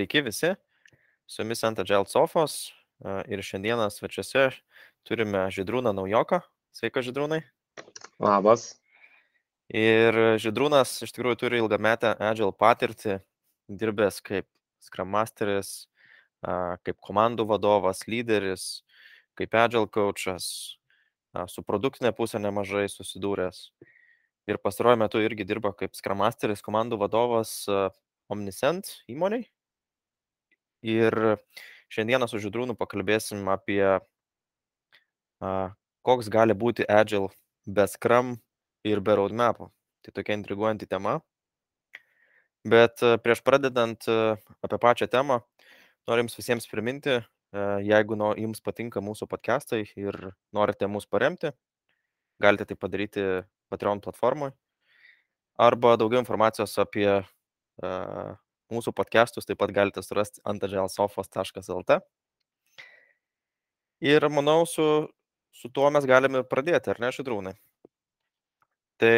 Sveiki visi, su jumis ant Agile Sofos ir šiandieną svečiuose turime Židrūną Naujoką. Sveika, Židrūnai. Labas. Ir Židrūnas iš tikrųjų turi ilgametę Agile patirtį, dirbęs kaip Scrum Masteris, kaip komandų vadovas, lyderis, kaip Agile coachas, su produktinė pusė nemažai susidūręs. Ir pastaruoju metu irgi dirba kaip Scrum Masteris, komandų vadovas Omniscent įmoniai. Ir šiandieną su Žydrūnu pakalbėsim apie a, koks gali būti Agile be Scrum ir be roadmapų. Tai tokia intriguojanti tema. Bet prieš pradedant apie pačią temą, norim visiems priminti, jeigu no, jums patinka mūsų podcastai ir norite mus paremti, galite tai padaryti Patreon platformoje. Arba daugiau informacijos apie Mūsų podcastus taip pat galite surasti ant agilsofos.lt. Ir manau, su, su tuo mes galime pradėti, ar ne, Šidrūnai? Tai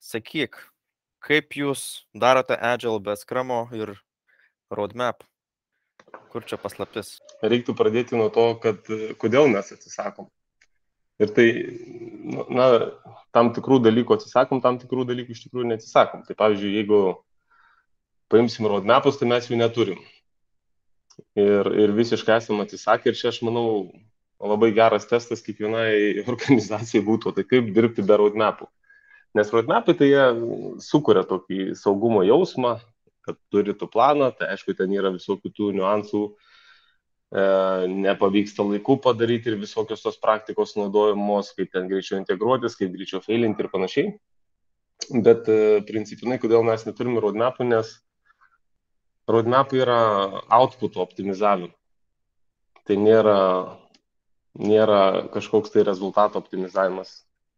sakyk, kaip jūs darote Agile be skramo ir roadmap? Kur čia paslaptis? Reiktų pradėti nuo to, kad kodėl mes atsisakom. Ir tai, na, tam tikrų dalykų atsisakom, tam tikrų dalykų iš tikrųjų neatsisakom. Tai pavyzdžiui, jeigu paimsim roadmapus, tai mes jų neturim. Ir, ir visiškai esame atsisakę ir čia aš manau labai geras testas kiekvienai organizacijai būtų, tai kaip dirbti be roadmapų. Nes roadmapai tai jie sukuria tokį saugumo jausmą, kad turi tu planą, tai aišku, ten yra visokių tų niuansų, e, nepavyksta laiku padaryti ir visokios tos praktikos naudojamos, kaip ten greičiau integruotis, kaip greičiau failinti ir panašiai. Bet e, principinai, kodėl mes neturime roadmapų, nes roadmap yra output optimizavimo. Tai nėra, nėra kažkoks tai rezultato optimizavimas.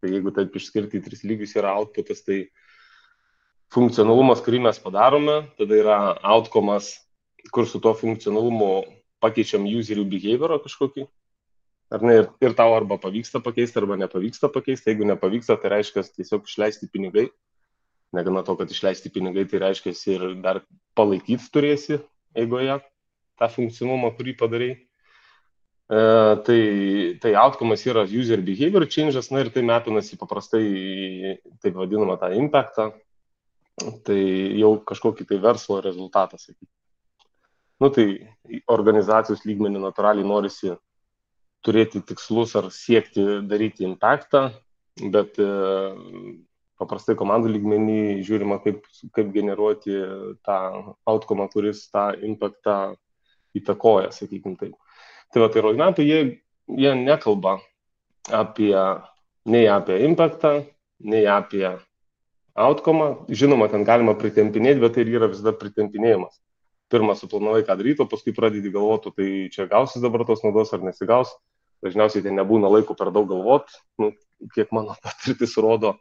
Tai jeigu taip išskirti į tris lygius yra outputas, tai funkcionalumas, kurį mes padarome, tada yra outcomas, kur su tuo funkcionalumu pakeičiam userių behaviorą kažkokį. Ar ne, ir, ir tau arba pavyksta pakeisti, arba nepavyksta pakeisti. Jeigu nepavyksta, tai reiškia tiesiog išleisti pinigai negana to, kad išleisti pinigai, tai reiškia ir dar palaikyti turėsi eigoje tą funkcionalumą, kurį padarai. E, tai, tai outcomas yra user behavior changes, na ir tai metinasi paprastai taip vadinamą tą impactą, tai jau kažkokį tai verslo rezultatą, sakykime. Nu tai organizacijos lygmenį natūraliai norisi turėti tikslus ar siekti daryti impactą, bet e, paprastai komandų lygmenį žiūrima, kaip, kaip generuoti tą outcome, kuris tą impactą įtakoja, sakykime taip. Tai va, tai roadmapai, jie, jie nekalba apie, nei apie impactą, nei apie outcome. Žinoma, ten galima pritempinėti, bet tai yra vis dar pritempinėjimas. Pirmą suplanavai, ką daryti, o paskui pradedi galvoti, tai čia gausis dabar tos naudos ar nesigaus. Dažniausiai tai nebūna laiko per daug galvoti, nu, kiek mano patirtis rodo,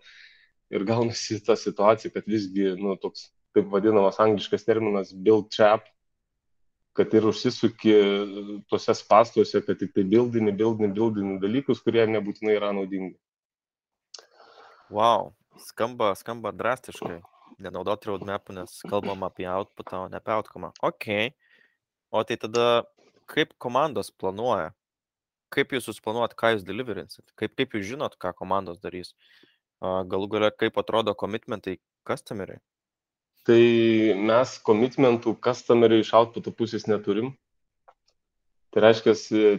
ir gaunasi ta situacija, kad visgi, nu, toks, taip vadinamas angliškas terminas build trap, kad ir užsisuki tuose spastuose, kad tik tai bildini, bildini, bildini dalykus, kurie nebūtinai yra naudingi. Wow, skamba, skamba drastiškai. Nenaudoti roadmapų, nes kalbam apie outputą, o ne apie outcome. Ok. O tai tada kaip komandos planuoja? Kaip jūs susiplanuot, ką jūs deliverinsit? Kaip, kaip jūs žinot, ką komandos darys? Galų gale, kaip atrodo komitmentai customeriai? Tai mes komitmentų customeriai iš outputo pusės neturim. Tai reiškia,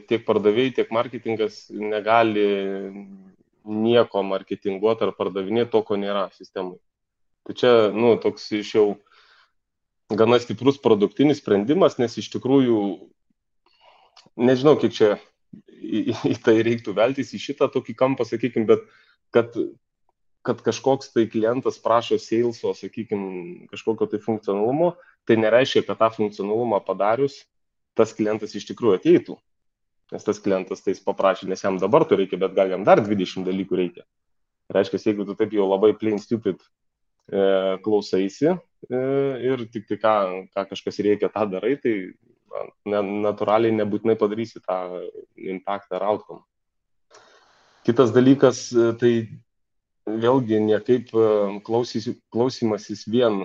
tiek pardavėjai, tiek marketingas negali nieko marketinguoti ar pardavinėti to, ko nėra sistemai. Tai čia, nu, toks iš jau gana stiprus produktinis sprendimas, nes iš tikrųjų, nežinau, kiek čia į, į tai reiktų veltis, į šitą tokį kampą, sakykime, bet kad kad kažkoks tai klientas prašo saleso, sakykime, kažkokio tai funkcionalumo, tai nereiškia, kad tą funkcionalumą padarius, tas klientas iš tikrųjų ateitų. Nes tas klientas tai paprašė, nes jam dabar to reikia, bet gal jam dar 20 dalykų reikia. Reiškia, jeigu tu taip jau labai plain stupid e, klausaisi e, ir tik tai ką, ką kažkas reikia, tą darai, tai na, natūraliai nebūtinai padarysi tą impactą ar outcome. Kitas dalykas, e, tai vėlgi niekaip e, klausymasis vien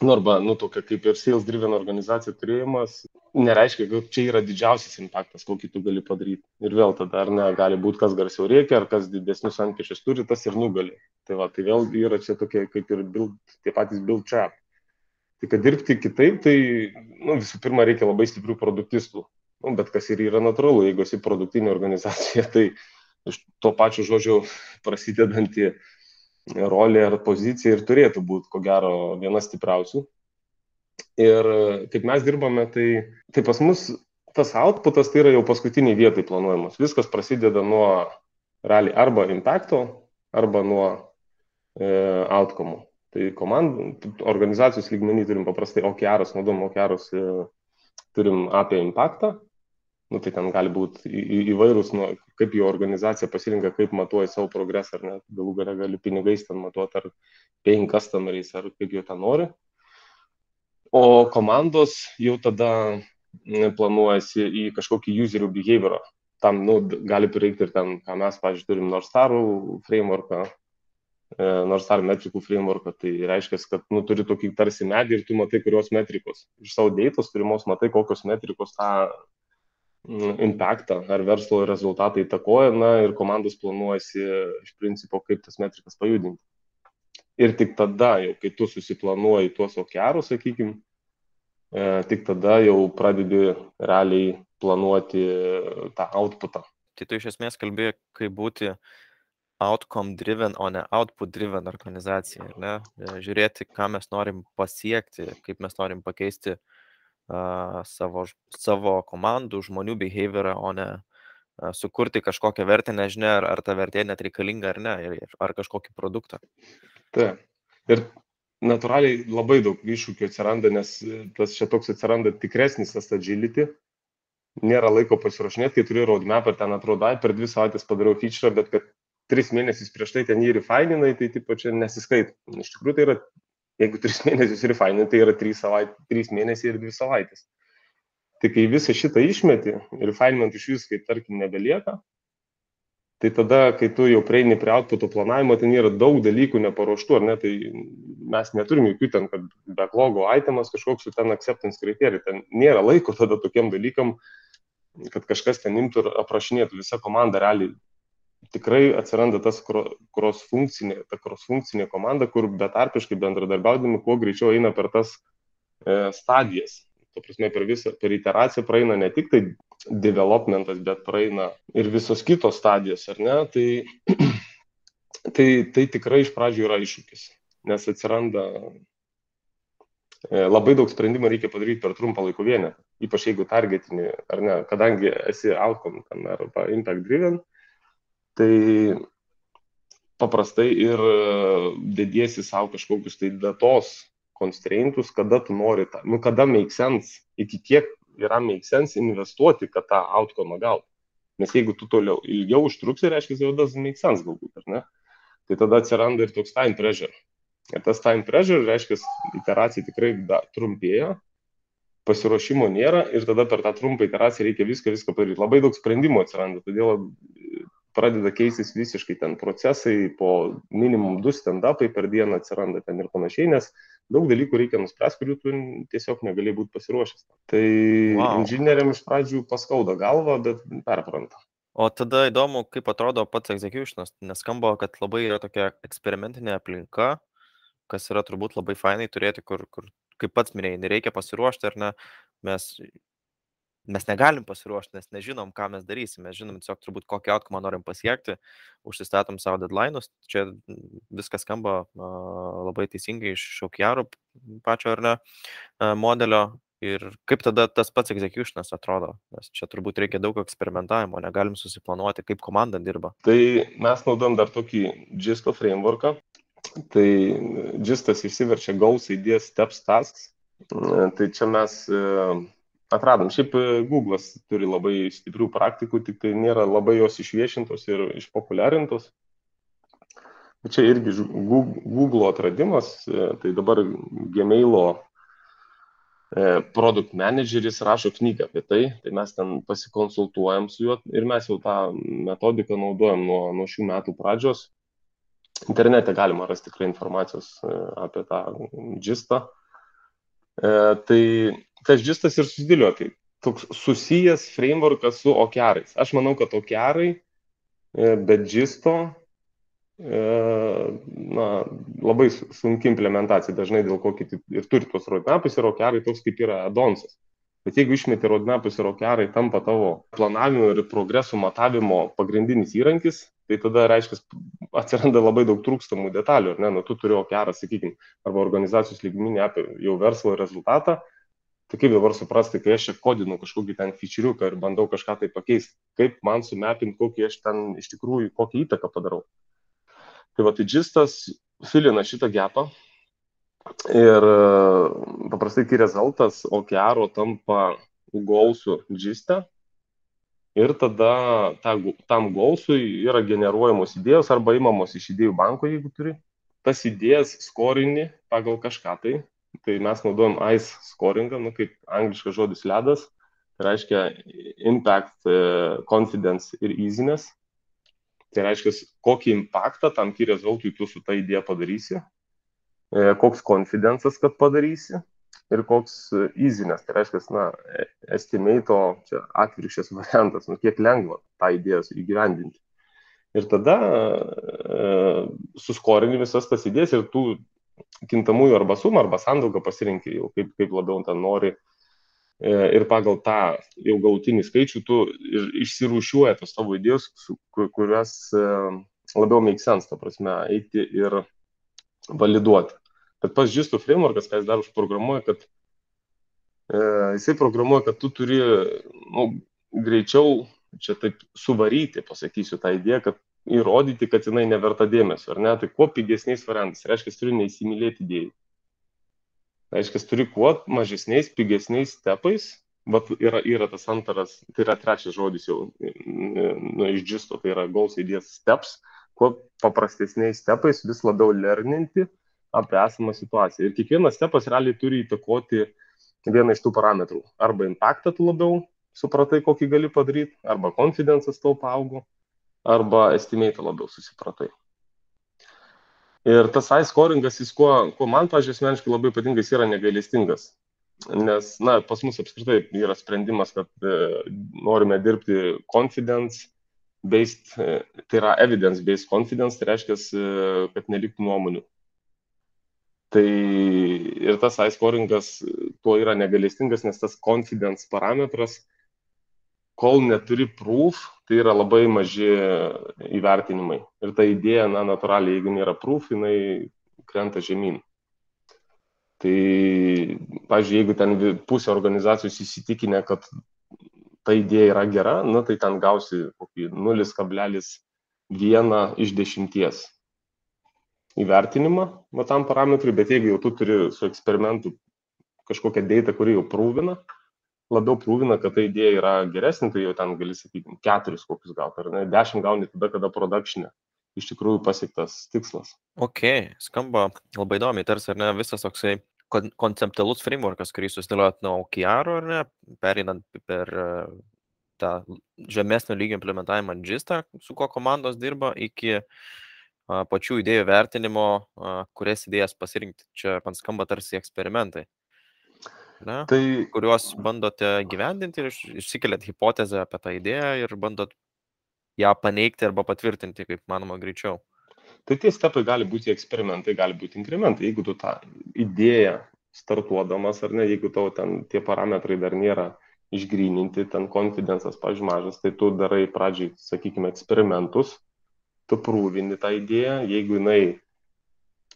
nu, arba, nu, tokia kaip ir sales driven organizacija turėjimas, nereiškia, kad čia yra didžiausias impaktas, kokį tu gali padaryti. Ir vėl tada, ar ne, gali būti, kas garsiau reikia, ar kas didesnius antpešius turi, tas ir nugali. Tai va, tai vėl yra čia tokie kaip ir build, tie patys build trap. Tai kad dirbti kitaip, tai nu, visų pirma reikia labai stiprių produktistų. Nu, bet kas ir yra natūralu, jeigu esi produktinė organizacija, tai iš to pačio žodžio prasidedanti rolė ar pozicija ir turėtų būti, ko gero, viena stipriausių. Ir kaip mes dirbame, tai, tai pas mus tas outputas tai yra jau paskutiniai vietai planuojamas. Viskas prasideda nuo realiai arba impacto, arba nuo e, outcome. Tai komandų, organizacijos lygmenį turim paprastai OKR'us, naudom OKR'us, e, turim apie impactą, nu, tai ten gali būti įvairūs, nu, kaip jo organizacija pasirinka, kaip matuoja savo progresą, ar net galų gale gali pinigais ten matuoti, ar paying customeriais, ar kaip jie ten nori. O komandos jau tada planuojasi į kažkokį userių behaviorą. Tam nu, gali prireikti ir ten, ką mes, pavyzdžiui, turim Norstarų frameworką, E, nors ar metrikų frameworką, tai reiškia, kad nu, turi tokį tarsi medį ir tu matai, kurios metrikos. Iš savo dėtos turimos matai, kokios metrikos tą impactą ar verslo rezultatą įtakoja, na ir komandos planuojasi iš principo, kaip tas metrikas pajudinti. Ir tik tada, jau kai tu susiplanuoji tuos okerus, sakykime, tik tada jau pradedi realiai planuoti tą outputą. Tai tu iš esmės kalbėjai, kaip būti outcome driven, o ne output driven organizacija. Ne? E, žiūrėti, ką mes norim pasiekti, kaip mes norim pakeisti uh, savo, savo komandų, žmonių behaviorą, o ne uh, sukurti kažkokią vertę, nežinia, ar, ar ta vertė net reikalinga ar ne, ir, ar kažkokį produktą. Taip. Ir natūraliai labai daug iššūkių atsiranda, nes tas čia toks atsiranda tikresnis tas agility. Nėra laiko pasirašinėti, kai turi roadmap ir ten atrodo, ai, per dvi savaitės padariau feature, bet kad tris mėnesius prieš tai ten jį refaininai, tai tipo čia nesiskaito. Iš tikrųjų tai yra, jeigu tris mėnesius refaininai, tai yra trys, savait, trys mėnesiai ir dvi savaitės. Tai kai visą šitą išmeti, refinement iš vis kaip tarkim nebelieka, tai tada, kai tu jau prieini prie outputo planavimo, ten yra daug dalykų neparuoštų, ar ne, tai mes neturim jokių ten, kad backlogo itemas kažkoks su ten acceptance kriterijai, ten nėra laiko tada tokiem dalykam, kad kažkas ten imtų ir aprašinėtų, visa komanda realiai tikrai atsiranda tas cross funkcinė, ta cross funkcinė komanda, kur betarpiškai bendradarbiaudami kuo greičiau eina per tas e, stadijas. Tuo prasme, per visą, per iteraciją praeina ne tik tai developmentas, bet praeina ir visos kitos stadijos, ar ne? Tai, tai, tai tikrai iš pradžių yra iššūkis, nes atsiranda e, labai daug sprendimų reikia padaryti per trumpą laiko vienetą, ypač jeigu targetinį, ar ne, kadangi esi outcome arba impact driven, tai paprastai ir e, dediesi savo kažkokius tai datos constraintus, kada tu nori tą, nu kada make sense, iki kiek yra make sense investuoti, kad tą outcome gautų. Nes jeigu tu toliau ilgiau užtruksi, reiškia, jau doesn't make sense galbūt, ar ne? Tai tada atsiranda ir toks time pressure. Ir tas time pressure reiškia, iteracija tikrai da, trumpėja, pasiruošimo nėra ir tada per tą trumpą iteraciją reikia viską, viską padaryti. Labai daug sprendimų atsiranda, todėl pradeda keistis visiškai ten procesai, po minimum du stand-upai per dieną atsiranda ten ir panašiai, nes daug dalykų reikia nuspręsti, kurių tu tiesiog negali būti pasiruošęs. Tai wow. inžinieriam iš pradžių paskauda galvą, bet perpranta. O tada įdomu, kaip atrodo pats executionas, nes skamba, kad labai yra tokia eksperimentinė aplinka, kas yra turbūt labai fainai turėti, kur, kur kaip pats minėjai, nereikia pasiruošti ar ne, mes mes negalim pasiruošti, nes nežinom, ką mes darysim. Mes žinom tiesiog turbūt kokį outcome norim pasiekti, užsistatom savo deadline'us. Čia viskas skamba uh, labai teisingai iš šaukjarų pačio ar ne uh, modelio. Ir kaip tada tas pats executionas atrodo, nes čia turbūt reikia daug eksperimentavimo, negalim susiplanuoti, kaip komanda dirba. Tai mes naudojam dar tokį GISTO frameworką. Tai GISTas išsiverčia goals, ideas, steps, tasks. Tai čia mes uh, atradom. Šiaip e, Google'as turi labai stiprių praktikų, tik tai nėra labai jos išviešintos ir išpopuliarintos. Čia irgi Google atradimas, e, tai dabar Gmail'o e, produkt manageris rašo knygą apie tai, tai mes ten pasikonsultuojam su juo ir mes jau tą metodiką naudojam nuo, nuo šių metų pradžios. Internete galima rasti tikrai informacijos apie tą džistą E, tai tas džistas ir susidėlioja, tai toks susijęs frameworkas su okearais. Aš manau, kad okearai be džisto e, na, labai sunki implementacija, dažnai dėl ko kiti ir turi tuos roadmapus ir okearai toks kaip yra adonsas. Bet jeigu išmeti roadmapus ir okearai tampa tavo planavimo ir progreso matavimo pagrindinis įrankis, tai tada reiškia, atsiranda labai daug trūkstamų detalių, ar ne, nu tu turi okerą, sakykime, arba organizacijos lygminį apie jau verslo rezultatą, tai kaip dabar suprasti, kai aš čia kodinu kažkokį ten featureiuką ir bandau kažką tai pakeisti, kaip man sumepinti, kokį aš ten iš tikrųjų, kokią įtaką padarau. Tai va, tai džistas filina šitą gepą ir paprastai kai rezultatas OKR tampa gausų džiste, ir tada ta, tam gausui yra generuojamos idėjos arba įmamos iš idėjų banko, jeigu turi. Tas idėjas skorini pagal kažką tai. Tai mes naudojam ICE scoringą, nu, kaip angliškas žodis ledas. Tai reiškia impact, e, confidence ir easiness. Tai reiškia, kokį impaktą tam key rezultatui tu su ta idėja padarysi, e, koks confidence'as, kad padarysi ir koks easiness, tai reiškia, na, estimate, čia atvirkščias variantas, nu, kiek lengva tą idėją įgyvendinti. Ir tada e, suskorini visas tas idėjas ir tų kintamųjų arba sumą, arba sandaugą pasirinkti jau kaip, kaip labiau ten nori. E, ir pagal tą jau gautinį skaičių tu išsirūšiuoji tos tavo idėjos, kurias e, labiau make sense, ta prasme, eiti ir validuoti. Bet pats Žisto frameworkas, ką jis dar užprogramuoja, kad e, jisai programuoja, kad tu turi nu, greičiau čia taip suvaryti, pasakysiu tą idėją, kad įrodyti, kad jinai neverta dėmesio, ar ne? Tai kuo pigesniais variantais. Reiškia, turi neįsimylėti idėjų. Reiškia, turi kuo mažesniais, pigesniais stepais. Bet yra, yra tas antras, tai yra trečias žodis jau nu, iš džisto, tai yra goals ideas steps. Kuo paprastesniais stepais vis labiau lerninti, apie esamą situaciją. Ir kiekvienas stepas realiai turi įtakoti vieną iš tų parametrų. Arba impactą tu labiau supratai, kokį gali padaryti, arba confidence'as tau paaugo, arba estimate labiau susipratai. Ir tas iScoringas, jis kuo, kuo man, pažiūrėjau, asmeniškai labai patinka, jis yra negailestingas. Nes, na, pas mus apskritai yra sprendimas, kad e, norime dirbti confidence based, e, tai yra evidence based confidence, tai reiškia, e, kad neliktų nuomonių. Tai ir tas iScoringas tuo yra negalestingas, nes tas confidence parametras, kol neturi proof, tai yra labai maži įvertinimai. Ir ta idėja, na, natūraliai, jeigu nėra proof, jinai krenta žemyn. Tai, pažiūrėjau, jeigu ten pusė organizacijos įsitikinę, kad ta idėja yra gera, na, tai ten gausi kokį 0,1 iš 10 įvertinimą va tam parametrui, bet jeigu jau tu turi su eksperimentu kažkokią data, kuri jau prūvina, labiau prūvina, kad ta idėja yra geresnė, tai jau ten gali sakyti, keturis kokius gauti, ar ne, dešimt gauni tada, kada produkšinė iš tikrųjų pasiektas tikslas. Ok, skamba labai įdomiai, tarsi ar ne visas toksai kon konceptualus frameworkas, kurį susidėliojot nuo OKR, ar ne, pereinant per tą žemesnio lygio implementavimą GISTą, su kuo komandos dirba, iki pačių idėjų vertinimo, kurias idėjas pasirinkti. Čia man skamba tarsi eksperimentai. Ne, tai, kuriuos bandote gyvendinti ir išsikeliat hipotezę apie tą idėją ir bandot ją paneigti arba patvirtinti, kaip manoma, greičiau. Tai tie stepai gali būti eksperimentai, gali būti inkrementai. Jeigu tu tą idėją startuodamas ar ne, jeigu tau ten tie parametrai dar nėra išgryninti, ten konfidencas, pažymažas, tai tu darai pradžiai, sakykime, eksperimentus, tu prūvini tą idėją, jeigu jinai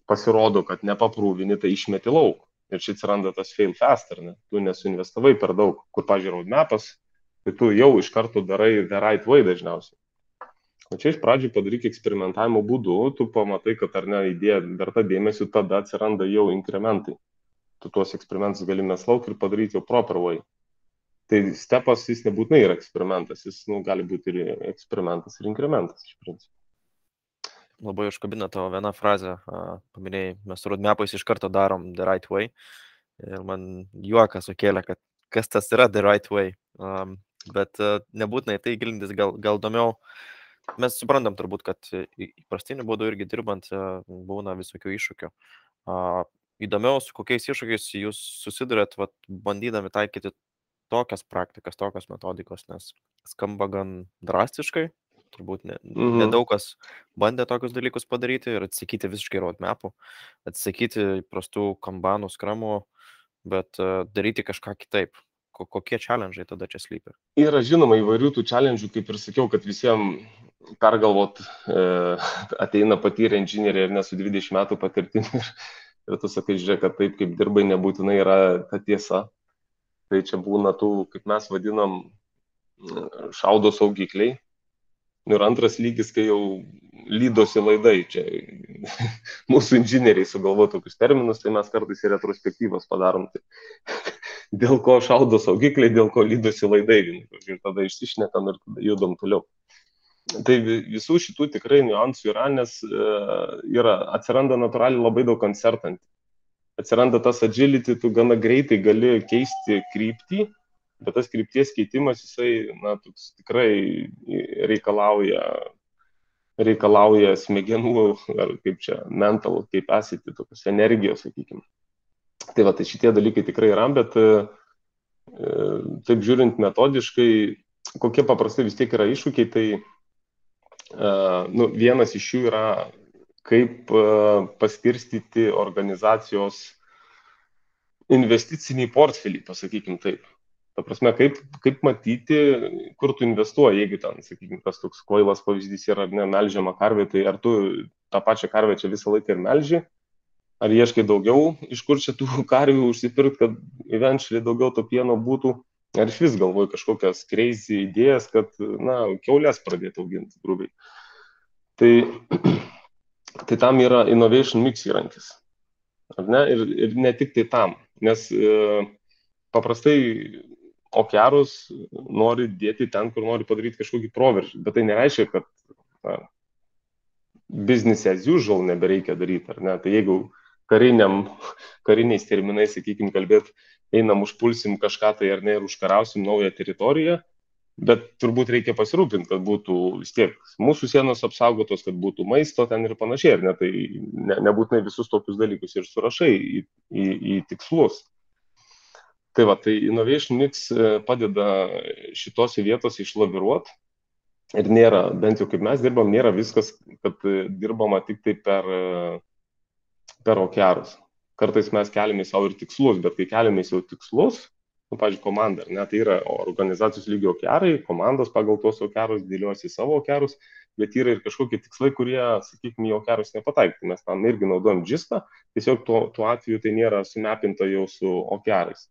pasirodo, kad nepaprūvini, tai išmeti lauk. Ir čia atsiranda tas fail fast, ar ne? Tu nesuinvestavai per daug, kur, pažiūrėjau, roadmapas, tai tu jau iš karto darai the right way dažniausiai. O čia iš pradžių padaryk eksperimentavimo būdu, tu pamatai, kad ar ne idėja verta dėmesio, tada atsiranda jau inkrementai. Tu tuos eksperimentus gali mes lauk ir padaryti jau proper way. Tai stepas jis nebūtinai yra eksperimentas, jis nu, gali būti ir eksperimentas, ir inkrementas iš principo labai užkabina tavo vieną frazę, paminėjai, mes roadmapais iš karto darom the right way. Ir man juoką sukėlė, kad kas tas yra the right way. Um, bet uh, nebūtinai tai gilintis gal, gal domiau. Mes suprantam turbūt, kad įprastiniu būdu irgi dirbant uh, būna visokių iššūkių. Uh, įdomiau, su kokiais iššūkiais jūs susidurėt, vat, bandydami taikyti tokias praktikas, tokios metodikos, nes skamba gan drastiškai, turbūt ne, mhm. nedaug kas bandė tokius dalykus padaryti ir atsakyti visiškai roadmapų, atsakyti prastų kambanų, skramų, bet uh, daryti kažką kitaip. Kokie challenge'ai tada čia slypi? Yra žinoma įvairių tų challenge'ų, kaip ir sakiau, kad visiems pergalvot e, ateina patyrę inžinieriai ir ne su 20 metų patirtimi ir, ir tu sakai, žiūrėk, kad taip kaip dirbai nebūtinai yra ta tiesa. Tai čia būna tų, kaip mes vadinam, šaudo saugikliai. Ir antras lygis, kai jau lydosi laidai, čia mūsų inžinieriai sugalvo tokius terminus, tai mes kartais ir retrospektyvas padarom. Tai, dėl ko šaudo saugikliai, dėl ko lydosi laidai. Ir tada išsišnekam ir tada judam toliau. Tai visų šitų tikrai niuansų yra, nes yra, atsiranda natūraliai labai daug koncertantų atsiranda tas agility, tu gana greitai gali keisti kryptį, bet tas krypties keitimas, jisai, na, toks tikrai reikalauja, reikalauja smegenų, ar kaip čia, mental, kaip esate, tokios energijos, sakykime. Tai va, tai šitie dalykai tikrai yra, bet e, taip žiūrint metodiškai, kokie paprastai vis tiek yra iššūkiai, tai uh, nu, vienas iš jų yra kaip e, paskirstyti organizacijos investicinį portfelį, pasakykim taip. Ta prasme, kaip, kaip matyti, kur tu investuoji, jeigu ten, sakykime, tas toks kvailas pavyzdys yra, ar ne, melžiama karvė, tai ar tu tą pačią karvę čia visą laiką ir melži, ar ieškai daugiau, iš kur čia tų karvių užsipirkti, kad eventualiai daugiau to pieno būtų, ar iš vis galvoji kažkokias crazy idėjas, kad, na, keulės pradėti auginti grubiai. Tai tai tam yra innovation mix įrankis. Ne? Ir, ir ne tik tai tam, nes e, paprastai okearus nori dėti ten, kur nori padaryti kažkokį proveržį, bet tai nereiškia, kad na, business as usual nebereikia daryti, ar ne? Tai jeigu kariniam, kariniais terminais, sakykime, kalbėt, einam užpulsim kažką tai ar ne ir užkarausim naują teritoriją, bet turbūt reikia pasirūpinti, kad būtų vis tiek mūsų sienos apsaugotos, kad būtų maisto ten ir panašiai, ar ne, tai ne, nebūtinai visus tokius dalykus ir surašai į, į, į tikslus. Tai va, tai Innovation Mix e, padeda šitose vietose išlaviruoti ir nėra, bent jau kaip mes dirbam, nėra viskas, kad dirbama tik tai per, e, per okearus. Kartais mes keliamės savo ir tikslus, bet kai keliamės jau tikslus, nu, pavyzdžiui, komanda, ne, tai yra organizacijos lygio okearai, komandos pagal tuos okearus dėliuosi savo okearus, bet yra ir kažkokie tikslai, kurie, sakykime, į okearus nepataikyti. Mes tam irgi naudojam džistą, tiesiog tuo, tuo atveju tai nėra sumepinta jau su okearais.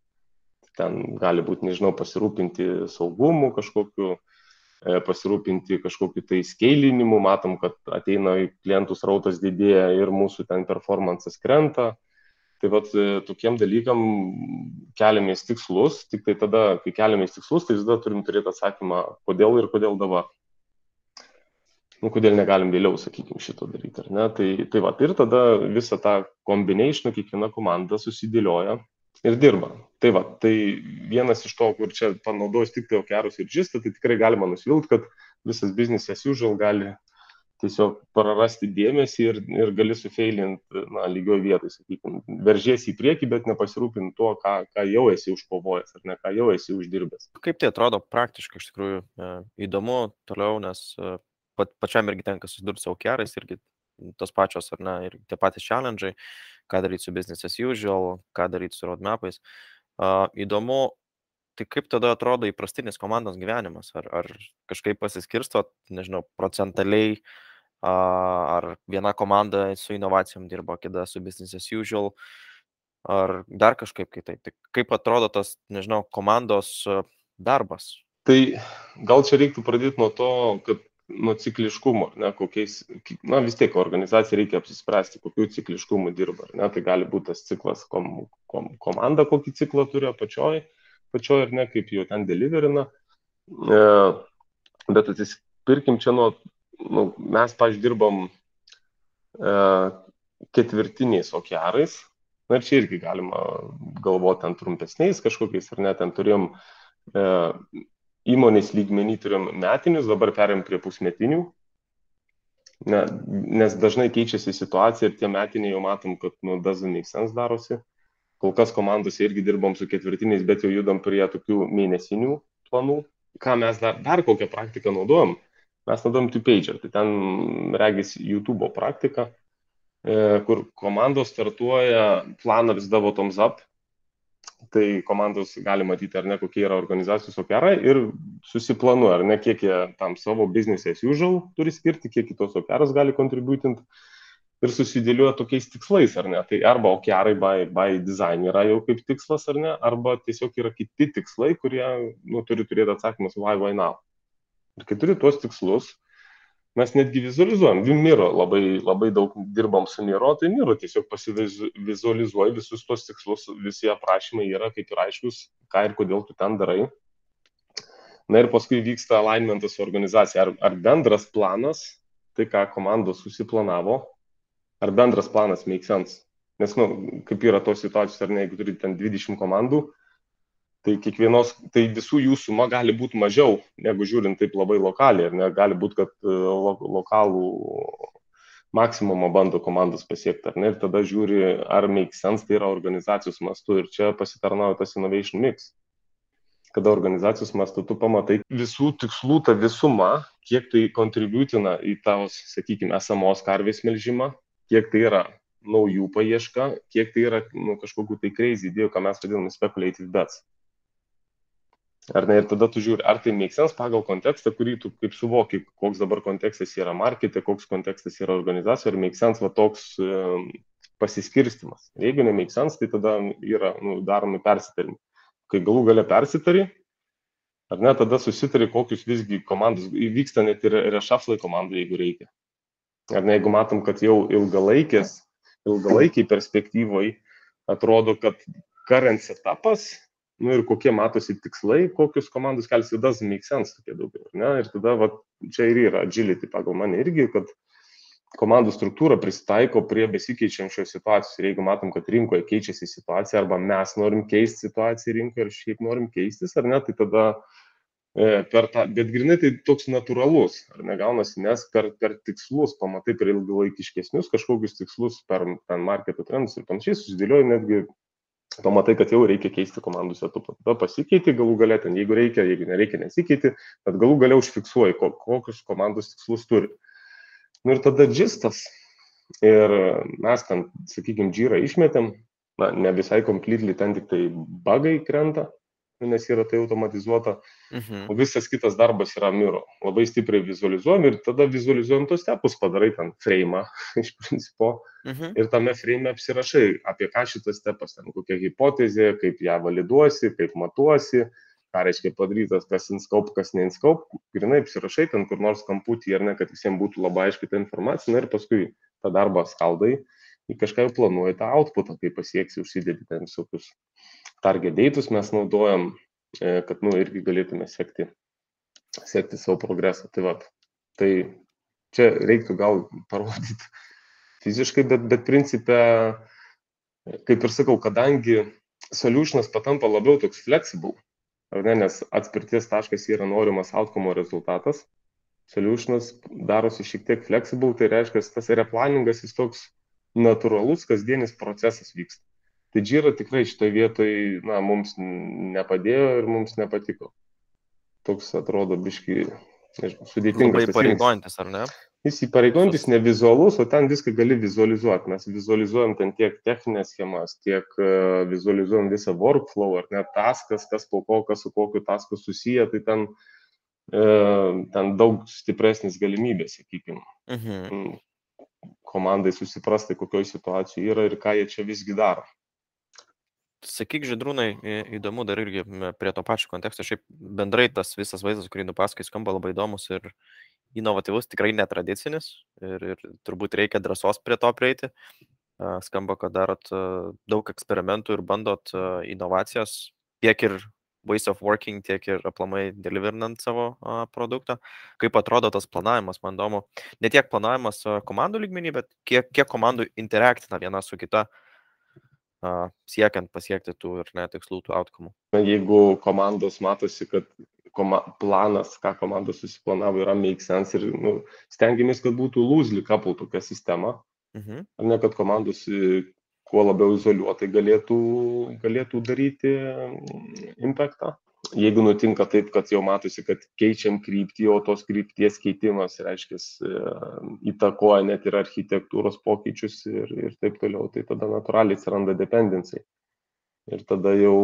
Ten gali būti, nežinau, pasirūpinti saugumu kažkokiu, e, pasirūpinti kažkokiu tai skeilinimu, matom, kad ateina klientų srautas didėja ir mūsų ten performances krenta Tai vat e, tokiem dalykam keliamės tikslus, tik tai tada, kai keliamės tikslus, tai visada turim turėti atsakymą, kodėl ir kodėl dabar. Nu, kodėl negalim vėliau, sakykime, šito daryti, ar ne? Tai, tai va, ir tada visą tą kombinationą kiekviena komanda susidėlioja ir dirba. Tai va, tai vienas iš to, kur čia panaudojus tik tai okerus ir žistą, tai tikrai galima nusivilti, kad visas business as usual gali tiesiog prarasti dėmesį ir, ir gali sufeilinti, na, lygioj vietoj, sakykime, veržiesi į priekį, bet nepasirūpinti tuo, ką, ką jau esi užkovojęs ar ne, ką jau esi uždirbęs. Kaip tai atrodo praktiškai, iš tikrųjų, e, įdomu toliau, nes e, pat, pačiam irgi tenka susidurti su aukerais, irgi tos pačios, ar ne, ir tie patys challenge'ai, ką daryti su business as usual, ką daryti su roadmapais. Uh, įdomu, tai kaip tada atrodo įprastinis komandos gyvenimas? Ar, ar kažkaip pasiskirsto, nežinau, procentaliai uh, ar viena komanda su inovacijom dirba, kita su business as usual, ar dar kažkaip kitaip. Tai kaip atrodo tas, nežinau, komandos darbas? Tai gal čia reiktų pradėti nuo to, kad nuo cikliškumo, ne, kokiais, na vis tiek organizacija reikia apsispręsti, kokiu cikliškumu dirba, ne, tai gali būti tas ciklas, kom, kom, komanda kokį ciklą turi apačioj, pačioj ir ne, kaip jau ten deliverina, e, bet atsispirkim čia nuo nu, mes, pažiūrėjau, dirbam e, ketvirtiniais okearais. Na ir čia irgi galima galvoti ant trumpesniais kažkokiais, ar net ten turėjom e, įmonės lygmenį, turėjom metinius, dabar perėm prie pusmetinių. Ne, nes dažnai keičiasi situacija ir tie metiniai jau matom, kad nu, doesn't make sense darosi. Kol kas komandose irgi dirbom su ketvirtiniais, bet jau judam prie tokių mėnesinių planų. Ką mes dar, dar kokią praktiką naudojam? Mes naudojam two-pager, tai ten regis YouTube praktika, e, kur komandos startuoja planą vis davo thumbs up, tai komandos gali matyti, ar ne, kokie yra organizacijos operai ir susiplanuoja, ar ne, kiek jie tam savo business as usual turi skirti, kiek kitos operas gali kontributinti ir susidėlioja tokiais tikslais, ar ne. Tai arba okerai by, by design yra jau kaip tikslas, ar ne, arba tiesiog yra kiti tikslai, kurie nu, turi turėti atsakymus why, why now. Ir kai turi tuos tikslus, mes netgi vizualizuojam. Miro labai, labai daug dirbam su Miro, tai Miro tiesiog pasivizualizuoji visus tos tikslus, visi aprašymai yra kaip ir aiškus, ką ir kodėl tu ten darai. Na ir paskui vyksta alignmentas su organizacija. Ar, ar bendras planas, tai ką komandos susiplanavo, ar bendras planas make sense. Nes, na, nu, kaip yra tos situacijos, ar ne, jeigu turi ten 20 komandų, tai kiekvienos, tai visų jų suma gali būti mažiau, negu žiūrint taip labai lokaliai, ar ne, gali būti, kad e, lo, lokalų maksimumą bando komandos pasiekti, ar ne, ir tada žiūri, ar make sense tai yra organizacijos mastu ir čia pasitarnauja tas innovation mix. Kada organizacijos mastu tu pamatai visų tikslų tą visumą, kiek tai kontributina į tavo, sakykime, esamos karvės melžimą, kiek tai yra naujų paieška, kiek tai yra nu, kažkokiu tai crazy idėjų, ką mes vadiname speculative bets. Ar ne, ir tada tu žiūri, ar tai make sense pagal kontekstą, kurį tu kaip suvoki, koks dabar kontekstas yra markete, koks kontekstas yra organizacija, ar make sense va toks um, pasiskirstimas. Ir jeigu ne make sense, tai tada yra nu, daromi persitarimai. Kai galų gale persitari, ar ne, tada susitari, kokius visgi komandos, įvyksta net ir rešaflai komandai, jeigu reikia. Ar ne, jeigu matom, kad jau ilgalaikės, ilgalaikiai perspektyvoj atrodo, kad current setupas nu ir kokie matosi tikslai, kokius komandos kels, it doesn't make sense tokie daugiau. Ne? Ir tada va, čia ir yra agility pagal mane irgi, kad komandų struktūra prisitaiko prie besikeičiančios situacijos. Ir jeigu matom, kad rinkoje keičiasi situacija, arba mes norim keisti situaciją rinkoje ir šiaip norim keistis, ar ne, tai tada e, per tą, bet grinai tai toks natūralus, ar negaunasi, nes per, per tikslus pamatai per ilgalaikiškesnius kažkokius tikslus, per ten marketo trendus ir panašiai, susidėlioji netgi pamatai, kad jau reikia keisti komandų setupą. Tada pasikeiti galų galę ten, jeigu reikia, jeigu nereikia, nesikeiti, bet galų galę užfiksuoji, kokius komandos tikslus turi. Nu ir tada džistas. Ir mes ten, sakykime, džyrą išmetėm, na, ne visai completely, ten tik tai bagai krenta, nes yra tai automatizuota, mhm. o visas kitas darbas yra miro. Labai stipriai vizualizuojam ir tada vizualizuojam tos stepus, padarai ten frame iš principo mhm. ir tame frame apsirašai, apie ką šitas stepas, ten kokia hipotezė, kaip ją validuosi, kaip matuosi, ką reiškia padarytas, kas inskaup, kas neinskaup, grinai apsirašai ten kur nors kamputį ar ne, kad visiems būtų labai aiški ta informacija, na ir paskui tą darbą skaldai į kažką jau planuoji tą outputą, kai pasieksi, užsidėti ten visokius target datus mes naudojam, e, kad, nu, irgi galėtume sekti, sekti savo progresą. Tai, va, tai čia reiktų gal parodyti fiziškai, bet, bet principė, kaip ir sakau, kadangi solutionas patampa labiau toks flexible, ar ne, nes atspirties taškas yra norimas outcome rezultatas, solutionas darosi šiek tiek flexible, tai reiškia, tas replaningas jis toks natūralus kasdienis procesas vyksta. Tai Džira tikrai šitoje vietoje na, mums nepadėjo ir mums nepatiko. Toks atrodo biški, nežinau, sudėtingas. Labai pareigojantis, ar ne? Jis įpareigojantis, ne vizualus, o ten viską gali vizualizuoti. Mes vizualizuojam ten tiek techninės schemas, tiek uh, vizualizuojam visą workflow, ar net taskas, kas po ko, kas su kokiu tasku susiję, tai ten, uh, ten daug stipresnis galimybės, sakykime. Mhm. Komandai susiprasti, kokioje situacijoje yra ir ką jie čia visgi daro. Sakyk, Židrūnai, įdomu dar irgi prie to pačio konteksto, šiaip bendrai tas visas vaizdas, kurį nupasakai, skamba labai įdomus ir inovatyvus, tikrai netradicinis ir, ir turbūt reikia drąsos prie to prieiti. Skamba, kad darot daug eksperimentų ir bandot inovacijas tiek ir ways of working, tiek ir aplamai deliverinant savo produktą. Kaip atrodo tas planavimas, man įdomu. Ne tiek planavimas komandų lygmenį, bet kiek, kiek komandų interaktina viena su kita siekiant pasiekti tų ir netikslų tų outcome. Jeigu komandos matosi, kad koma, planas, ką komanda susiplanavo, yra make sense ir nu, stengiamės, kad būtų loosely couple tokia sistema. Mhm. Ar ne, kad komandos kuo labiau izoliuotai galėtų, galėtų daryti impactą jeigu nutinka taip, kad jau matosi, kad keičiam kryptį, o tos krypties keitimas, reiškia, įtakoja net ir architektūros pokyčius ir, ir taip toliau, tai tada natūraliai atsiranda dependencijai. Ir tada jau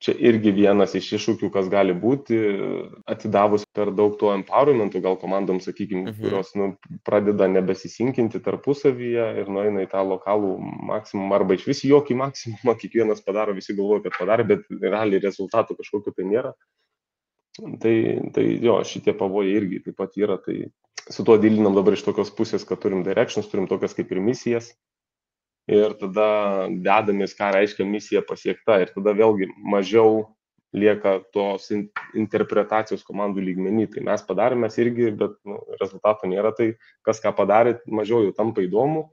čia irgi vienas iš iššūkių, kas gali būti, atidavus per daug to empowermentų, gal komandom, sakykime, mhm. kurios nu, pradeda nebesisinkinti tarpusavyje ir nueina į tą lokalų maksimumą arba iš vis jokį maksimumą, kiekvienas padaro, visi galvoja, kad padarė, bet realiai rezultatų kažkokiu tai nėra. Tai, tai jo, šitie pavojai irgi taip pat yra, tai su tuo dylinam dabar iš tokios pusės, kad turim directions, turim tokias kaip ir misijas, ir tada dedamės, ką reiškia misija pasiekta ir tada vėlgi mažiau lieka tos in, interpretacijos komandų lygmenį. Tai mes padarėme, irgi, bet nu, rezultato nėra, tai kas ką padarė, mažiau jau tampa įdomu.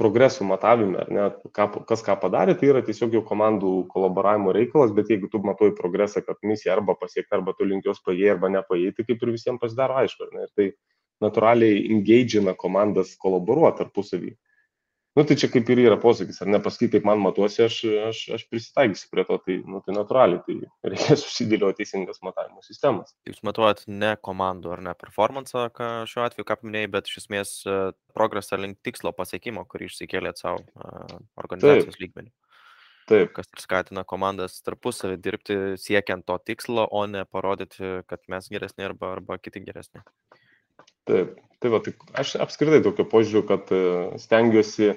Progresų matavime, ne, ką, kas ką padarė, tai yra tiesiog jau komandų kolaboravimo reikalas, bet jeigu tu matuoji progresą, kad misija arba pasiekta, arba tu link jos paėjai, arba nepaėjai, tai kaip ir visiems pasidaro aišku. Ir tai natūraliai engagina komandas kolaboruoti tarpusavį nu tai čia kaip ir yra posakis ar ne paskui kaip man matuosi aš aš aš prisitaikysiu prie to tai nu tai natūraliai tai reikia susidėliot teisingas matavimo sistemas jūs matuojat ne komandų ar ne performansą ką šiuo atveju ką paminėjai bet iš esmės e, progresą link tikslo pasiekimo kurį išsikėlėt sau e, organizacijos lygmeniu Taip. Kas ir skatina komandas tarpusavį dirbti siekiant to tikslo, o ne parodyti, kad mes geresni arba, arba kiti geresni. Taip, tai va, tai aš apskritai tokio požiūriu, kad e, stengiuosi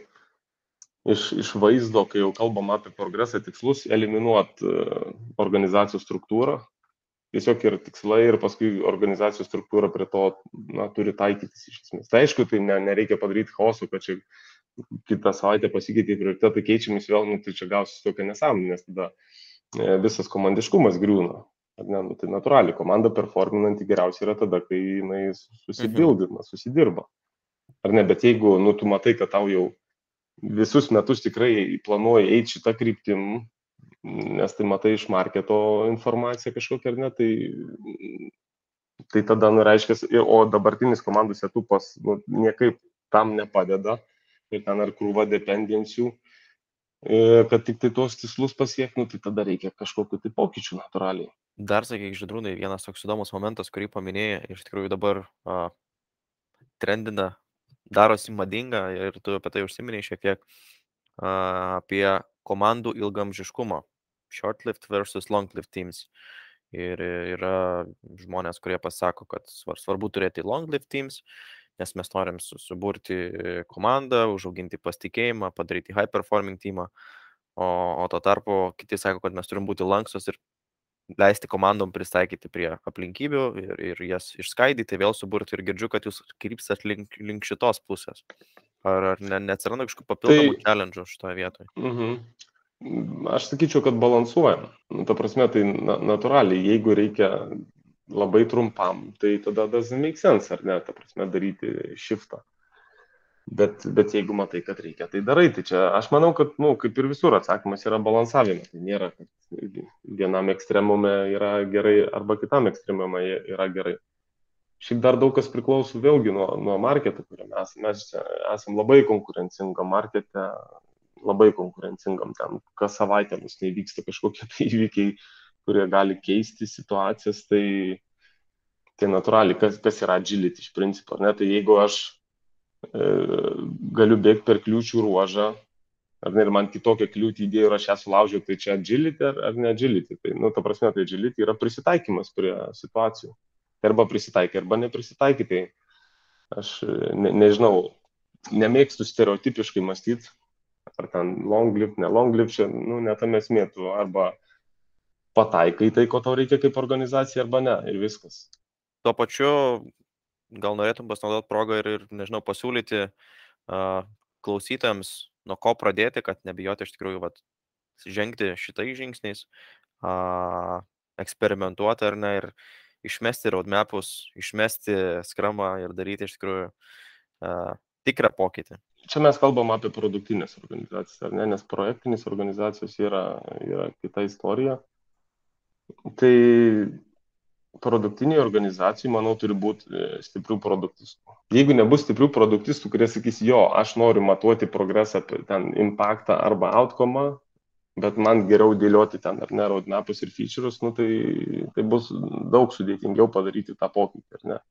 iš, iš vaizdo, kai jau kalbam apie progresą tikslus, eliminuoti e, organizacijos struktūrą. Tiesiog yra tikslai ir paskui organizacijos struktūra prie to na, turi taikytis iš esmės. Tai aišku, tai ne, nereikia padaryti chaosų, kad čia kitą savaitę pasikeitė prioritetai keičiamis vėl, nu, tai čia gausis tokia nesąmonė, nes tada e, visas komandiškumas griūna. Ne, nu, tai natūraliai, komanda performinanti geriausia yra tada, kai jinai susibildina, mhm. susidirba. Ar ne, bet jeigu, nu, tu matai, kad tau jau visus metus tikrai planuoji eiti šitą kryptim, nes tai matai iš marketo informaciją kažkokią ar ne, tai, tai tada, nu, reiškia, o dabartinis komandų setupas nu, niekaip tam nepadeda ir ten ar krūva dependencijų, kad tik tai tuos tikslus pasiektų, tai tada reikia kažkokiu tai pokyčiu natūraliai. Dar, sakyk, žydrūnai, vienas toks įdomus momentas, kurį paminėjai, iš tikrųjų dabar a, trendina, darosi madinga ir tu apie tai užsiminėjai šiek tiek, a, apie komandų ilgamžiškumą. Short-lived versus long-lived teams. Ir yra žmonės, kurie pasako, kad svarbu turėti long-lived teams, nes mes norim suburti komandą, užauginti pasitikėjimą, padaryti high performing teamą, o, o tuo tarpu kiti sako, kad mes turim būti lankstus ir leisti komandom pristaikyti prie aplinkybių ir, ir jas išskaidyti, vėl suburti ir girdžiu, kad jūs krypstat link, link šitos pusės. Ar, ar ne, neatsiranda kažkokių papildomų tai, challenge šitoje vietoje? Uh mhm. -huh. Aš sakyčiau, kad balansuojam. Nu, ta prasme, tai na, natūraliai, jeigu reikia labai trumpam, tai tada doesn't make sense, ar ne, ta prasme, daryti shiftą. Bet, bet jeigu matai, kad reikia, tai darai. Tai čia aš manau, kad, na, nu, kaip ir visur atsakymas yra balansavimas. Tai nėra, kad vienam ekstremume yra gerai arba kitam ekstremume yra gerai. Šiaip dar daug kas priklauso vėlgi nuo, nuo marketo, kuriame mes, mes esame labai konkurencingam markete, labai konkurencingam ten, kas savaitę mus nevyksta kažkokie tai įvykiai, kurie gali keisti situacijas, tai, tai natūraliai, kas, kas yra agility iš principo. Ne? Tai jeigu aš galiu bėgti per kliūčių ruožą, ar ne, ir man kitokią kliūtį įdėjau ir aš ją sulaužiau, tai čia agility ar, ar ne agility. Tai, nu, ta prasme, tai agility yra prisitaikymas prie situacijų. Tai arba prisitaikai, arba neprisitaikai. Tai aš ne, nežinau, nemėgstu stereotipiškai mąstyti, ar ten long live, ne long live, čia, nu, netame esmė, tu arba pataikai tai, ko tau reikia kaip organizacija arba ne ir viskas. Tuo pačiu gal norėtum pasinaudoti progą ir, ir nežinau, pasiūlyti uh, klausytojams, nuo ko pradėti, kad nebijoti iš tikrųjų vat, žengti šitais žingsniais, uh, eksperimentuoti ar ne ir išmesti roadmapus, išmesti skramą ir daryti iš tikrųjų uh, tikrą pokytį. Čia mes kalbam apie produktinės organizacijas, ar ne, nes projektinės organizacijos yra, yra kita istorija Tai produktiniai organizacijai, manau, turi būti e, stiprių produktistų. Jeigu nebus stiprių produktistų, kurie sakys, jo, aš noriu matuoti progresą, ten impactą arba outcome, bet man geriau dėlioti ten ar ne roadmapus ir featureus, nu, tai, tai bus daug sudėtingiau padaryti tą pokytį, ar ne.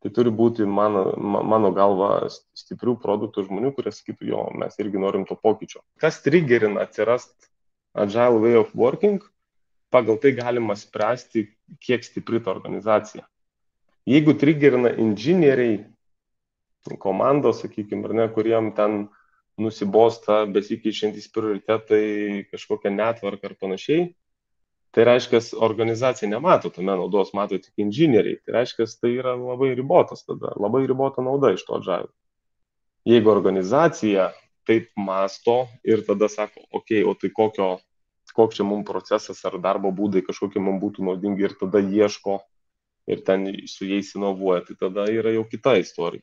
Tai turi būti mano, mano galva stiprių produktų žmonių, kurie sakytų, jo, mes irgi norim to pokyčio. Kas triggerina atsirast agile way of working, pagal tai galima spręsti, kiek stipri ta organizacija. Jeigu triggerina inžinieriai, komandos, sakykime, ar ne, kuriem ten nusibosta besikeičiantys prioritetai, kažkokia netvarka ar panašiai, tai reiškia, organizacija nemato tame naudos, mato tik inžinieriai. Tai reiškia, tai yra labai ribotas tada, labai ribota nauda iš to džaivų. Jeigu organizacija taip masto ir tada sako, okei, okay, o tai kokio koks čia mums procesas ar darbo būdai kažkokie mums būtų naudingi ir tada ieško ir ten su jais inovuoja, tai tada yra jau kita istorija.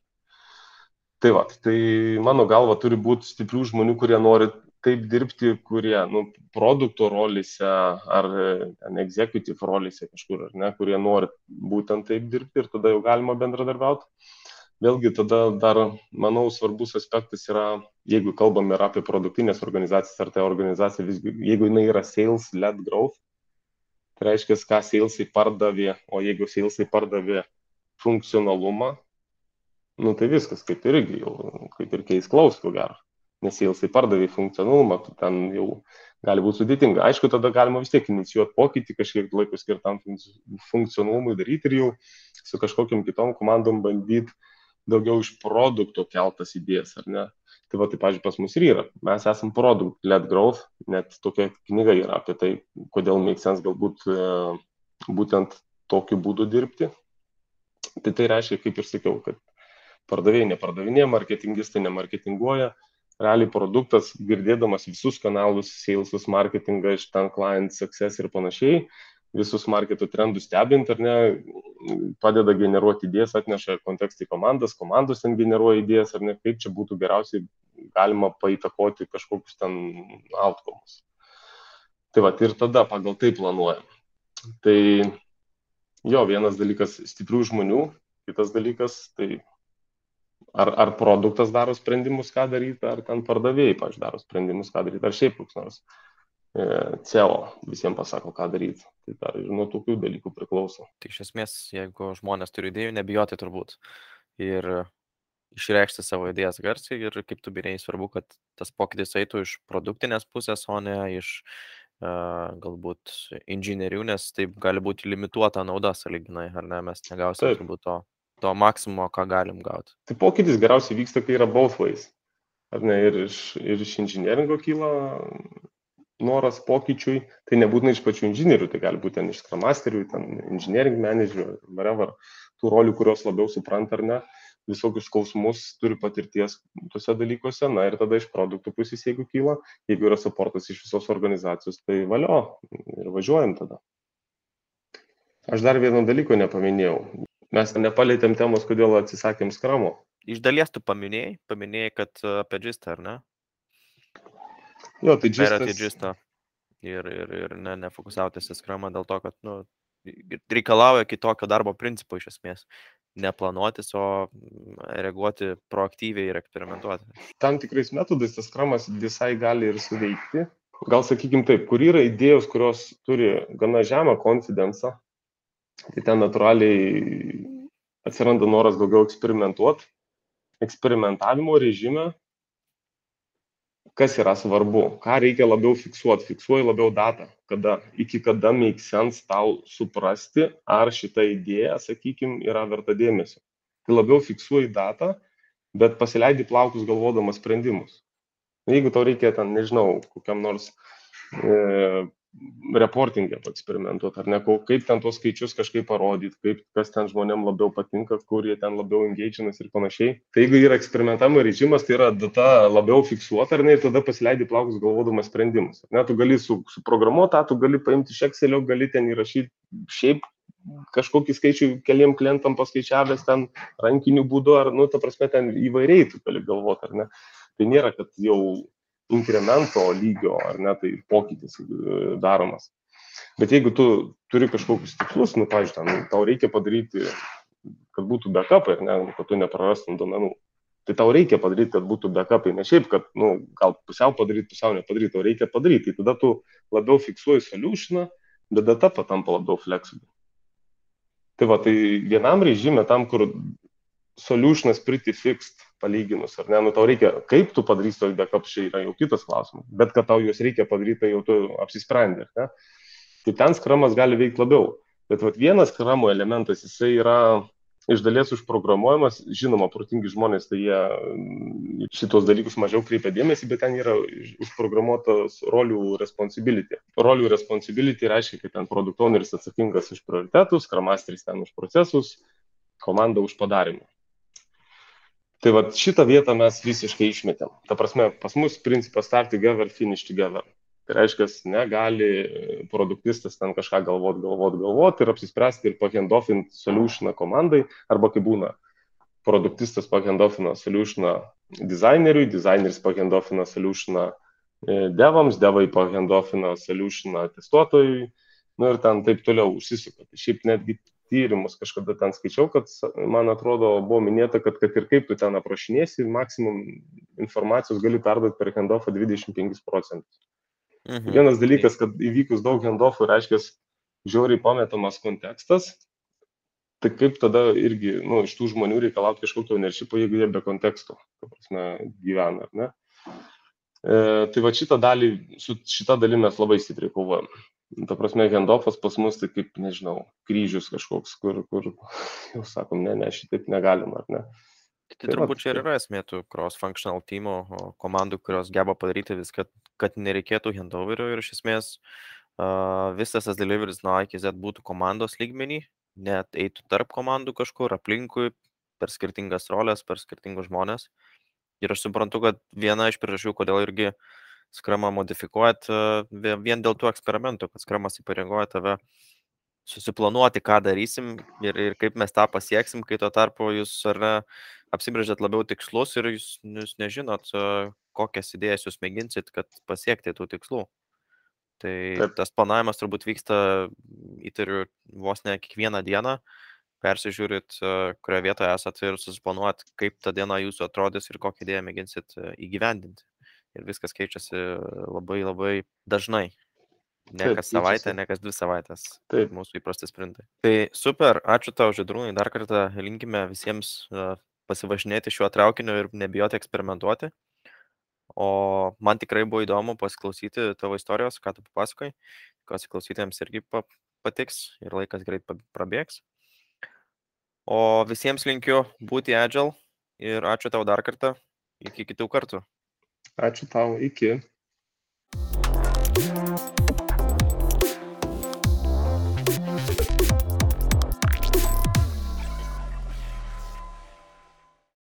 Tai va, tai mano galva turi būti stiprių žmonių, kurie nori taip dirbti, kurie, nu, produkto rolėse ar ten executive rolėse kažkur, ar ne, kurie nori būtent taip dirbti ir tada jau galima bendradarbiauti vėlgi tada dar manau svarbus aspektas yra jeigu kalbam ir apie produktinės organizacijas ar tai organizacija visgi jeigu jinai yra sales led growth tai reiškia ką salesai pardavė o jeigu salesai pardavė funkcionalumą nu tai viskas kaip ir irgi jau kaip ir keis klaus ko gero nes salesai pardavė funkcionalumą tu ten jau gali būti sudėtinga. Aišku, tada galima vis tiek inicijuoti pokytį, kažkiek laiko skirtam funkcionalumui daryti ir jau su kažkokiam kitom komandom bandyti daugiau iš produkto keltas idėjas, ar ne? Tai va, tai, pažiūrėjau, pas mus ir yra. Mes esam product led growth, net tokia knyga yra apie tai, kodėl make sense galbūt e, būtent tokiu būdu dirbti. Tai tai reiškia, kaip ir sakiau, kad pardavėjai nepardavinėja, marketingistai nemarketinguoja, realiai produktas, girdėdamas visus kanalus, salesus, marketingą iš ten client success ir panašiai, visus marketų trendus stebint, ar ne, padeda generuoti idėjas, atneša kontekstą į komandas, komandos ten generuoja idėjas, ar ne, kaip čia būtų geriausiai galima paįtakoti kažkokius ten outcomes. Tai va, ir tada pagal tai planuojam. Tai jo, vienas dalykas stiprių žmonių, kitas dalykas, tai ar, ar produktas daro sprendimus, ką daryti, ar ten pardavėjai, pažiūrėjau, daro sprendimus, ką daryti, ar šiaip koks nors. CEO visiems pasako, ką daryti. Tai dar ir nuo tokių dalykų priklauso. Tai iš esmės, jeigu žmonės turi idėjų, nebijoti turbūt. Ir išreikšti savo idėjas garsiai ir kaip tu birėjai, svarbu, kad tas pokytis eitų iš produktinės pusės, o ne iš galbūt inžinierių, nes taip gali būti limituota nauda saliginai, ar ne, mes negausime turbūt to, to maksimumo, ką galim gauti. Tai pokytis geriausiai vyksta, kai yra both ways. Ar ne, ir iš, ir iš inžinieringo kyla noras pokyčiui, tai nebūtinai iš pačių inžinierių, tai gali būti ten iš skramasterių, ten engineering managerių, whatever, tų rolių, kurios labiau supranta ar ne, visokius skausmus turi patirties tuose dalykuose, na ir tada iš produktų pusės, jeigu kyla, jeigu yra supportas iš visos organizacijos, tai valio ir važiuojam tada. Aš dar vieno dalyko nepaminėjau. Mes nepalėtėm temos, kodėl atsisakėm skramo. Iš dalies tu paminėjai, paminėjai, kad apie džistą, ar ne? Jo, tai džistas. džistą ir, ir, ir ne, nefokusautis į skramą dėl to, kad nu, reikalauja kitokio darbo principo iš esmės. Neplanuotis, o reaguoti proaktyviai ir eksperimentuoti. Tam tikrais metodais tas skramas visai gali ir suveikti. Gal sakykim taip, kur yra idėjos, kurios turi gana žemą konfidenciją, tai ten natūraliai atsiranda noras daugiau eksperimentuoti. Eksperimentavimo režime kas yra svarbu, ką reikia labiau fiksuoti. Fiksuoji labiau datą, kada, iki kada make sense tau suprasti, ar šita idėja, sakykime, yra verta dėmesio. Tai labiau fiksuoji datą, bet pasileidi plaukus galvodamas sprendimus. Jeigu tau reikia ten, nežinau, kokiam nors e, reportingė paeksperimentuot, ar ne, kaip ten tuos skaičius kažkaip parodyti, kaip kas ten žmonėm labiau patinka, kur jie ten labiau engaginas ir panašiai. Tai jeigu yra eksperimentavimo režimas, tai yra data labiau fiksuota, ar ne, ir tada pasileidi plaukus galvodamas sprendimus. Ne, tu gali su, suprogramuoti, tu gali paimti iš Excelio, gali ten įrašyti šiaip kažkokį skaičių keliam klientam paskaičiavęs ten rankiniu būdu, ar, nu, ta prasme, ten įvairiai tu gali galvoti, ar ne. Tai nėra, kad jau inkremento lygio, ar ne, tai pokytis e, daromas. Bet jeigu tu turi kažkokius tikslus, nu, pažiūrėjau, tau reikia padaryti, kad būtų backupai, ne, kad tu neprarastum duomenų. Tai tau reikia padaryti, kad būtų backupai, ne šiaip, kad, nu, gal pusiau padaryti, pusiau nepadaryti, tau reikia padaryti. Tai tada tu labiau fiksuoji solutioną, bet data patampa labiau flexible. Tai va, tai vienam režime, tam, kur solutionas pretty fixed, palyginus, ar ne, nu tau reikia, kaip tu padarysi tos backups, čia yra jau kitas klausimas, bet kad tau juos reikia padaryti, tai jau tu apsisprendė, ne? tai ten skramas gali veikti labiau. Bet vat, vienas skramo elementas, jisai yra iš dalies užprogramuojamas, žinoma, protingi žmonės, tai jie mm, šitos dalykus mažiau kreipia dėmesį, bet ten yra užprogramuotas rolių responsibility. Rolių responsibility reiškia, kad ten produkt owneris atsakingas už prioritetus, kramasteris ten už procesus, komanda už padarimą. Tai va šitą vietą mes visiškai išmetėm. Ta prasme, pas mus principas start together, finish together. Tai reiškia, negali e, produktistas ten kažką galvot, galvot, galvot ir apsispręsti ir pahendofint solutioną komandai, arba kaip būna, produktistas pahendofina solutioną dizaineriui, dizaineris pahendofina solutioną e, devams, devai pahendofina solutioną testuotojui, nu ir ten taip toliau užsisuka. Tai šiaip netgi tyrimus kažkada ten skaičiau, kad man atrodo buvo minėta, kad kad ir kaip tu ten aprašinėsi, maksimum informacijos gali perduoti per handoffą 25 procentus. Mhm. Vienas dalykas, kad įvykus daug handoffų, reiškia, žiauriai pametamas kontekstas, tai kaip tada irgi, nu, iš tų žmonių reikalauti kažkokio neršipo, jeigu jie be konteksto, prasme, gyvena, ar ne? E, tai va šitą dalį, su šitą dalį mes labai stipriai kovojam. Ta prasme, handoffas pas mus tai kaip, nežinau, kryžius kažkoks, kur, kur jau sakom, ne, ne, šitaip negalim, ar ne? Tai, tai turbūt čia ir yra esmė tų cross-functional teamų komandų, kurios geba padaryti viską, kad nereikėtų handoverio ir iš esmės uh, visas tas deliveris nuo A iki Z būtų komandos lygmenį, net eitų tarp komandų kažkur, aplinkui, per skirtingas rolės, per skirtingus žmonės. Ir aš suprantu, kad viena iš priežasčių, kodėl irgi skramą modifikuojat, vien dėl tų eksperimentų, kad skramas įpareigoja tave susiplanuoti, ką darysim ir, ir kaip mes tą pasieksim, kai tuo tarpu jūs ar ne apsibrėžėt labiau tikslus ir jūs, jūs nežinot, kokias idėjas jūs mėginsit, kad pasiekti tų tikslų. Tai Taip. tas planavimas turbūt vyksta, įtariu, vos ne kiekvieną dieną, persižiūrit, kurioje vietoje esate ir susiplanuot, kaip ta diena jūsų atrodys ir kokią idėją mėginsit įgyvendinti. Ir viskas keičiasi labai labai dažnai. Ne Taip, kas savaitę, ne kas dvi savaitės. Taip. Mūsų įprasti sprintai. Tai super, ačiū tau, Židrūnai, dar kartą linkime visiems pasivažinėti šiuo traukiniu ir nebijoti eksperimentuoti. O man tikrai buvo įdomu pasiklausyti tavo istorijos, ką tu papasakai. Tikiuosi klausytėjams irgi patiks ir laikas greit prabėgs. O visiems linkiu būti agile ir ačiū tau dar kartą. Iki kitų kartų. Ačiū tau, iki.